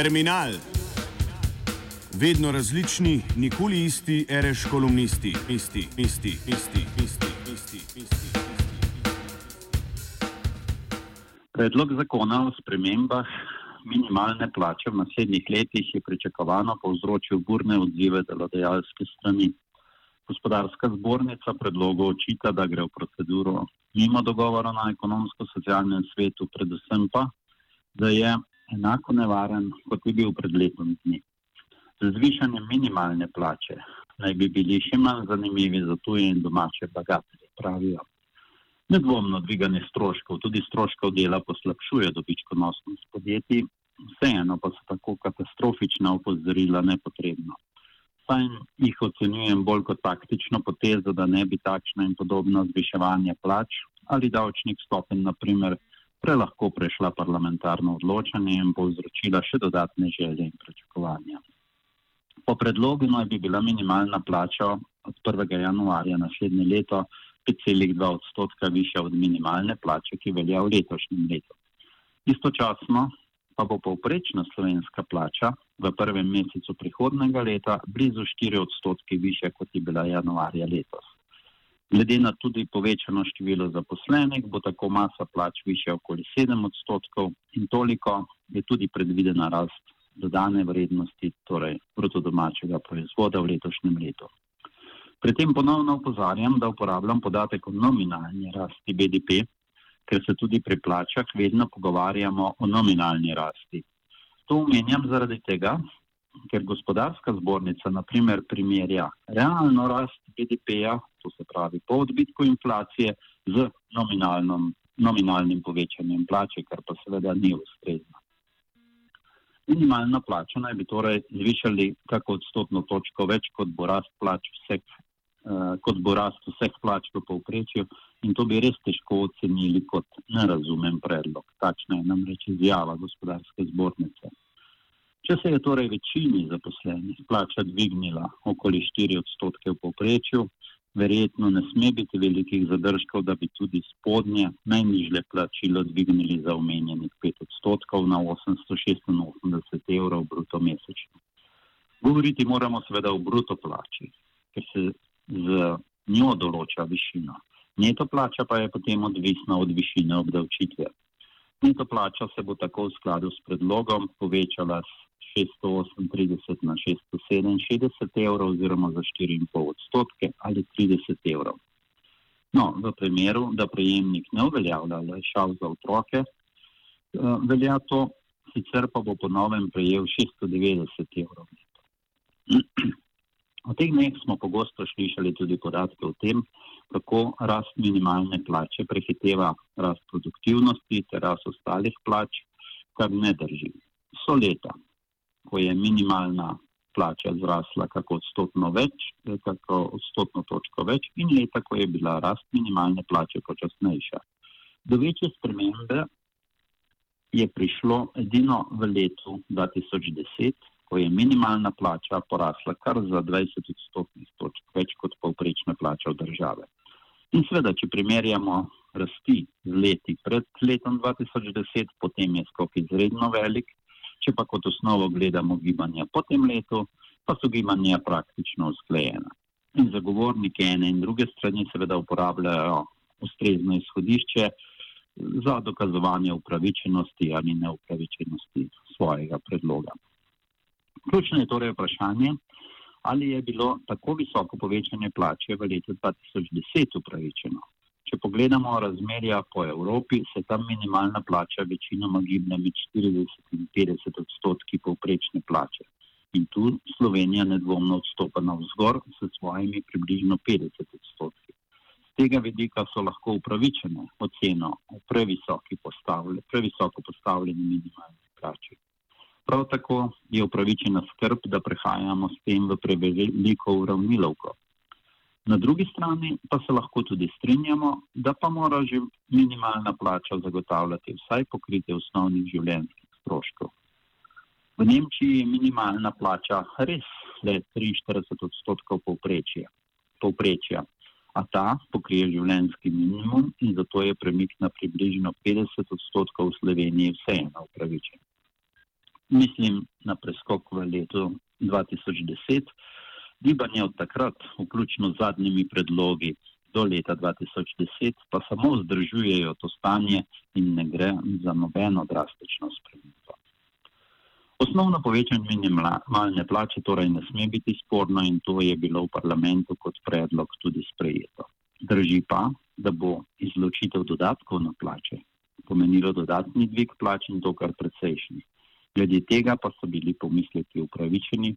Terminal. Vedno različni, nikoli isti, reš kolumnisti, isti, isti, isti, isti, isti, isti. Predlog zakona o spremembah minimalne plače v naslednjih letih je pričakovano povzročil burne odzive delodajalske strani. Gospodarska zbornica predlogo očita, da gre v proceduro mimo dogovora na ekonomsko-socialnem svetu, predvsem pa, da je enako nevaren, kot je bil pred letom dni. Z zvišanjem minimalne plače naj bi bili še manj zanimivi za tuje in domače bagatelje, pravijo. Nedvomno dviganje stroškov, tudi stroškov dela, poslabšuje dobičkonosnost podjetij, vseeno pa so tako katastrofična opozorila nepotrebna. Saj jih ocenjujem bolj kot taktično potezo, da ne bi takšno in podobno zviševanje plač ali davčnih stopenj, naprimer, prelahko prešla parlamentarno odločanje in povzročila še dodatne želje in pričakovanja. Po predlogu naj bi bila minimalna plača od 1. januarja naslednje leto 5,2 odstotka višja od minimalne plače, ki velja v letošnjem letu. Istočasno pa bo povprečna slovenska plača v prvem mesecu prihodnega leta blizu 4 odstotki višja, kot je bila januarja letos. Glede na tudi povečano število zaposlenih bo tako masa plač višja okoli 7 odstotkov in toliko je tudi predvidena rast dodane vrednosti, torej bruto domačega proizvoda v letošnjem letu. Pri tem ponovno upozarjam, da uporabljam podatek o nominalni rasti BDP, ker se tudi pri plačah vedno pogovarjamo o nominalni rasti. To omenjam zaradi tega, ker gospodarska zbornica naprimer primerja realno rast BDP-ja, to se pravi po odbitku inflacije, z nominalnim povečanjem plače, kar pa seveda ni ustrezno. Minimalna plača naj bi torej zvišali kako odstotno točko več, kot bo rast plač vseh Eh, kot bo rast vseh plač v povprečju in to bi res težko ocenili kot nerazumen predlog. Takšna je namreč izjava gospodarske zbornice. Če se je torej večini zaposlenih plača dvignila okoli 4 odstotke v povprečju, verjetno ne sme biti velikih zadržkov, da bi tudi spodnje najnižje plačilo dvignili za omenjenih 5 odstotkov na 886 evrov bruto mesečno. Govoriti moramo seveda o bruto plači, ker se z njo določa višino. Neto plača pa je potem odvisna od višine obdavčitve. Neto plača se bo tako v skladu s predlogom povečala z 638 na 667 evrov oziroma za 4,5 odstotke ali 30 evrov. No, v primeru, da prejemnik ne uveljavlja lešav za otroke, eh, velja to, sicer pa bo po novem prejel 690 evrov. V teh dneh smo pogosto slišali tudi podatke o tem, kako rast minimalne plače prehiteva rast produktivnosti ter rast ostalih plač, kar ne drži. So leta, ko je minimalna plača zrasla kako odstotno več, kako odstotno točko več in leta, ko je bila rast minimalne plače počasnejša. Do večje spremembe je prišlo edino v letu 2010, ko je minimalna plača porasla kar za 20 odstotnih točk več kot povprečna plača v države. In seveda, če primerjamo rasti z leti pred letom 2010, potem je skok izredno velik, če pa kot osnovo gledamo gibanja po tem letu, pa so gibanja praktično usklejena. In zagovorniki ene in druge strani seveda uporabljajo ustrezno izhodišče za dokazovanje upravičenosti ali neupravičenosti svojega predloga. Ključno je torej vprašanje, ali je bilo tako visoko povečanje plače v letu 2010 upravičeno. Če pogledamo razmerja po Evropi, se tam minimalna plača večinoma giblje med 40 in 50 odstotki povprečne plače. In tu Slovenija nedvomno odstopa na vzgor s svojimi približno 50 odstotki. Z tega vidika so lahko upravičene oceno o previsoko postavljeni minimalni plači. Prav tako je upravičena skrb, da prehajamo s tem v preveliko uravnilovko. Na drugi strani pa se lahko tudi strinjamo, da pa mora že minimalna plača zagotavljati vsaj pokritje osnovnih življenjskih stroškov. V Nemčiji je minimalna plača res le 43 odstotkov povprečja, a ta pokrije življenjski minimum in zato je premik na približno 50 odstotkov v Sloveniji vseeno upravičen. Mislim na preskok v letu 2010. Gibanje od takrat, vključno z zadnjimi predlogi do leta 2010, pa samo vzdržujejo to stanje in ne gre za nobeno drastično spremembo. Osnovno povečanje minimalne plače torej ne sme biti sporno in to je bilo v parlamentu kot predlog tudi sprejeto. Drži pa, da bo izločitev dodatkov na plače pomenilo dodatni dvig plač in to kar precejšnji. Glede tega pa so bili pomisleki upravičeni,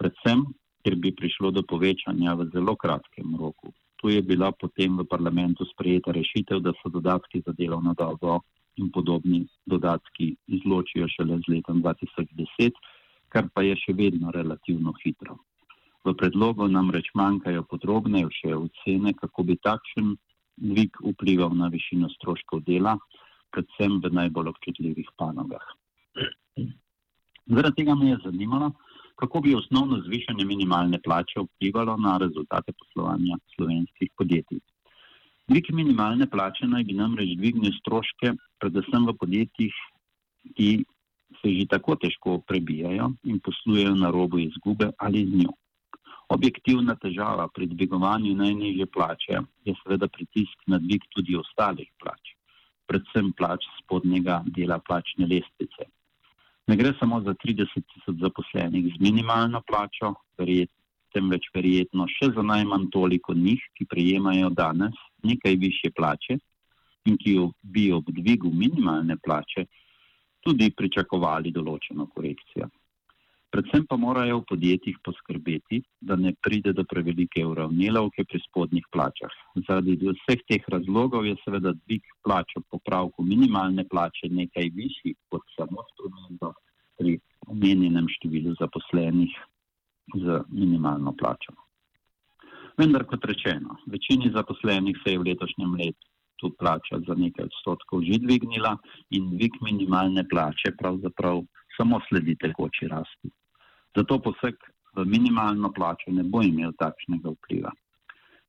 predvsem, ker bi prišlo do povečanja v zelo kratkem roku. Tu je bila potem v parlamentu sprejeta rešitev, da so dodatki za delovno dobo in podobni dodatki izločijo šele z letom 2010, kar pa je še vedno relativno hitro. V predlogu namreč manjkajo podrobnejše ocene, kako bi takšen dvig vplival na višino stroškov dela, predvsem v najbolj občutljivih panogah. Zaradi tega me je zanimalo, kako bi osnovno zvišanje minimalne plače vplivalo na rezultate poslovanja slovenskih podjetij. Dvig minimalne plače naj bi namreč dvignil stroške, predvsem v podjetjih, ki se že tako težko prebijajo in poslujejo na robu izgube ali z njo. Objektivna težava pri dvigovanju najnižje plače je seveda pritisk na dvig tudi ostalih plač predvsem plač spodnjega dela plačne lestvice. Ne gre samo za 30 tisoč zaposlenih z minimalno plačo, verjet, temveč verjetno še za najmanj toliko njih, ki prejemajo danes nekaj više plače in ki bi ob dvigu minimalne plače tudi pričakovali določeno korekcijo. Predvsem pa morajo v podjetjih poskrbeti, da ne pride do prevelike uravnilovke pri spodnjih plačah. Zaradi vseh teh razlogov je seveda dvig plač ob popravku minimalne plače nekaj višji kot samo omenjenem številu zaposlenih z minimalno plačo. Vendar, kot rečeno, večini zaposlenih se je v letošnjem letu plača za nekaj odstotkov že dvignila in dvig minimalne plače pravzaprav samo sledi tekoči rasti. Zato poseg v minimalno plačo ne bo imel takšnega vpliva.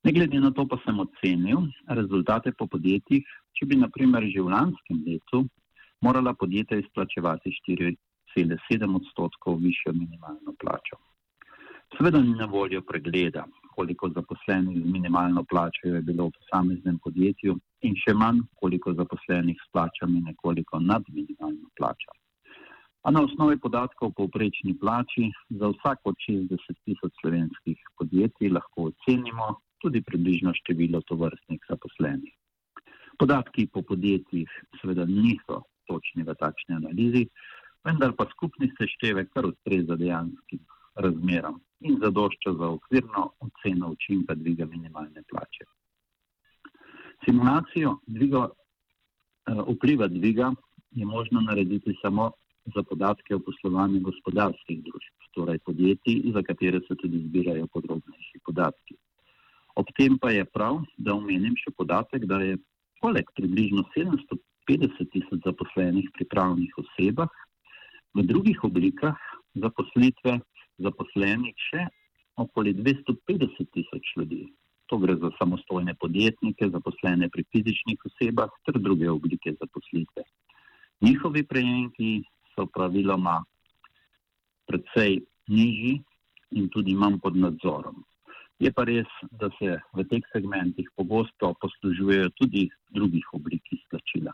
Ne glede na to pa sem ocenil rezultate po podjetjih, če bi naprimer že v lanskem letu morala podjetja izplačevati 4,7 odstotkov višjo minimalno plačo. Seveda ni na voljo pregleda, koliko zaposlenih z minimalno plačo je bilo v posameznem podjetju in še manj, koliko zaposlenih s plačami nekoliko nad minimalno plačo a na osnovi podatkov o povprečni plači za vsak od 60 tisoč slovenskih podjetij lahko ocenimo tudi približno število tovrstnih zaposlenih. Podatki po podjetjih seveda niso točni v takšni analizi, vendar pa skupni seštevek kar ustreza dejanskim razmeram in zadošča za okvirno oceno učinka dviga minimalne plače. Simulacijo dviga, eh, vpliva dviga je možno narediti samo za podatke o poslovanju gospodarskih družb, torej podjetij, za katere se tudi zbirajo podrobnejši podatki. Ob tem pa je prav, da omenim še podatek, da je poleg približno 750 tisoč zaposlenih pri pravnih osebah v drugih oblikah zaposlitve zaposlenih še okoli 250 tisoč ljudi. To gre za samostojne podjetnike, zaposlene pri fizičnih osebah ter druge oblike zaposlitve. Njihovi prejemki so praviloma precej nižji in tudi manj pod nadzorom. Je pa res, da se v teh segmentih pogosto poslužujejo tudi drugih oblik izplačila.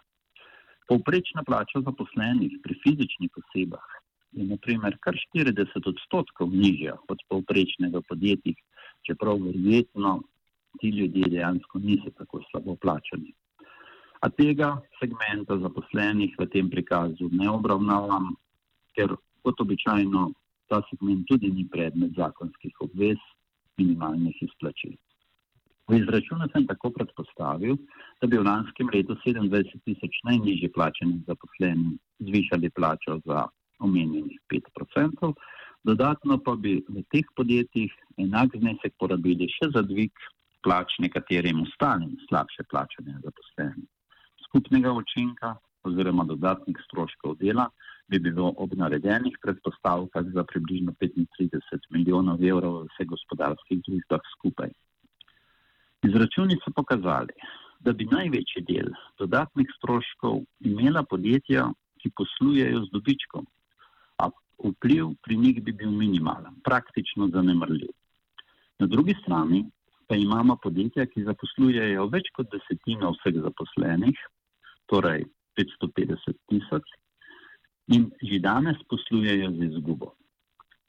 Povprečna plača zaposlenih pri fizičnih osebah je naprimer kar 40 odstotkov nižja od povprečnega podjetja, čeprav verjetno ti ljudje dejansko niso tako slabo plačani. A tega segmenta zaposlenih v tem prikazu ne obravnavam, ker kot običajno ta segment tudi ni predmet zakonskih obvez minimalnih izplačil. V izračunu sem tako predpostavil, da bi v lanskem letu 27 tisoč najnižje plačenih zaposlenih zvišali plačo za omenjenih 5%, dodatno pa bi v teh podjetjih enak znesek porabili še za dvig plač nekaterim ostalim slabše plačenim zaposlenim skupnega učinka oziroma dodatnih stroškov dela bi bilo ob naredenih predpostavkah za približno 35 milijonov evrov v vseh gospodarskih družbah skupaj. Izračuni so pokazali, da bi največji del dodatnih stroškov imela podjetja, ki poslujejo z dobičkom, a vpliv pri njih bi bil minimalen, praktično zanemrljiv. Na drugi strani pa imamo podjetja, ki zaposlujejo več kot desetino vseh zaposlenih, torej 550 tisoč, in že danes poslujejo z izgubo.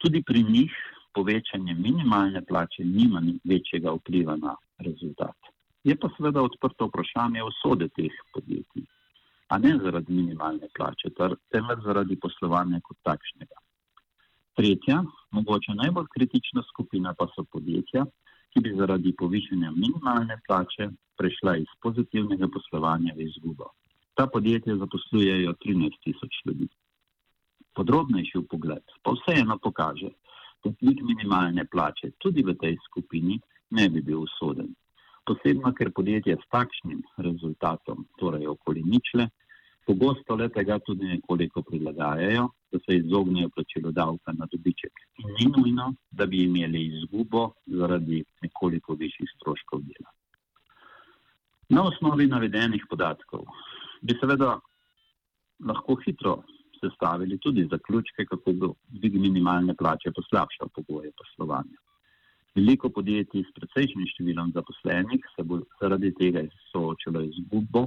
Tudi pri njih povečanje minimalne plače nima večjega vpliva na rezultat. Je pa seveda odprto vprašanje usode teh podjetij, a ne zaradi minimalne plače, temveč zaradi poslovanja kot takšnega. Tretja, mogoče najbolj kritična skupina pa so podjetja, ki bi zaradi povišanja minimalne plače prešla iz pozitivnega poslovanja v izgubo. Ta podjetja zaposlujejo 13 tisoč ljudi. Podrobnejši pogled pa vseeno pokaže, da dvig minimalne plače tudi v tej skupini ne bi bil usoden. Posebno, ker podjetja s takšnim rezultatom, torej okoli ničle, pogosto le tega tudi nekoliko prilagajajo, da se izognejo plačilu davka na dobiček. In ni nujno, da bi imeli izgubo zaradi nekoliko višjih stroškov dela. Na osnovi navedenih podatkov bi seveda lahko hitro sestavili tudi zaključke, kako bo dvig minimalne plače poslabšal pogoje poslovanja. Veliko podjetij s precejšnjim številom zaposlenih se bo zaradi tega soočilo izgubo,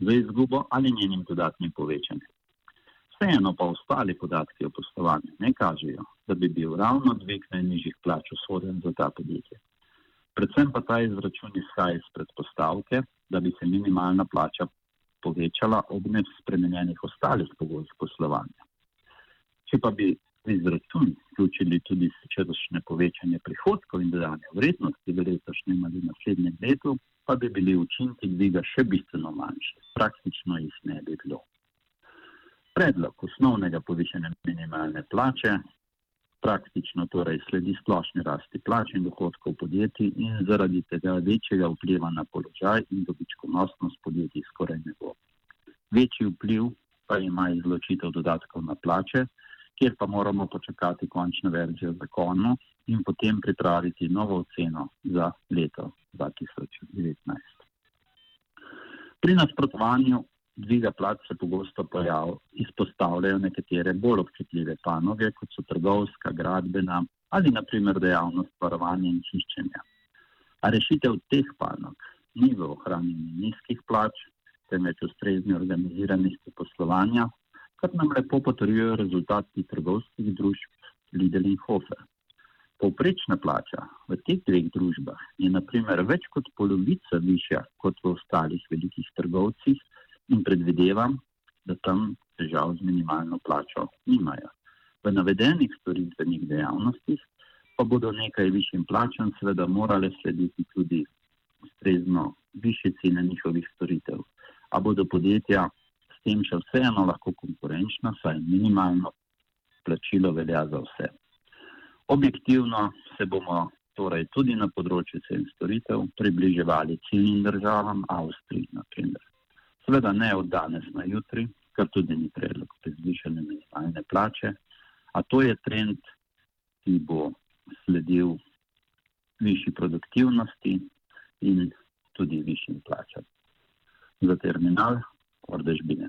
za izgubo ali njenim dodatnim povečanjem. Vseeno pa ostali podatki o poslovanju ne kažejo, da bi bil ravno dvig najnižjih plač usoden za ta podjetje. Predvsem pa ta izračun izhaja iz predpostavke, da bi se minimalna plača povečala ob nespremenjenih ostalih pogojih poslovanja. Če pa bi v izračun vključili tudi včerajšnje povečanje prihodkov in dodane vrednosti v letošnjem ali naslednjem letu, pa bi bili učinki dviga še bistveno manjši. Praktično jih ne bi bilo. Predlog osnovnega povišanja minimalne plače praktično torej sledi splošni rasti plač in dohodkov podjetij in zaradi tega večjega vpliva na položaj in dobičkonosnost podjetij skoraj ne bo. Večji vpliv pa ima izločitev dodatkov na plače, kjer pa moramo počakati končno verzijo zakona in potem pripraviti novo oceno za leto 2019. Pri nasprotovanju dviga plač se pogosto pojav, izpostavljajo nekatere bolj občutljive panoge, kot so trgovska, gradbena ali naprimer dejavnost varovanja in čiščenja. A rešitev teh panog ni v ohranjanju nizkih plač, temveč ustrezni organiziranosti poslovanja, kar nam lepo potrjujejo rezultati trgovskih družb Lidl in Hofer. Povprečna plača v teh dveh družbah je naprimer več kot polovica višja kot v ostalih velikih trgovcih in predvidevam, da tam težav z minimalno plačo nimajo. V navedenih storitvenih dejavnostih pa bodo nekaj višjim plačam seveda morale slediti tudi ustrezno više cene njihovih storitev. A bodo podjetja tem še vseeno lahko konkurenčna, saj minimalno plačilo velja za vse. Objektivno se bomo torej tudi na področju cen storitev približevali ciljnim državam, Avstriji naprimer. Seveda ne od danes na jutri, kar tudi ni predlog pri zvišanju minimalne plače, a to je trend, ki bo sledil višji produktivnosti in tudi višjim plačam. Za terminal Ordežbine.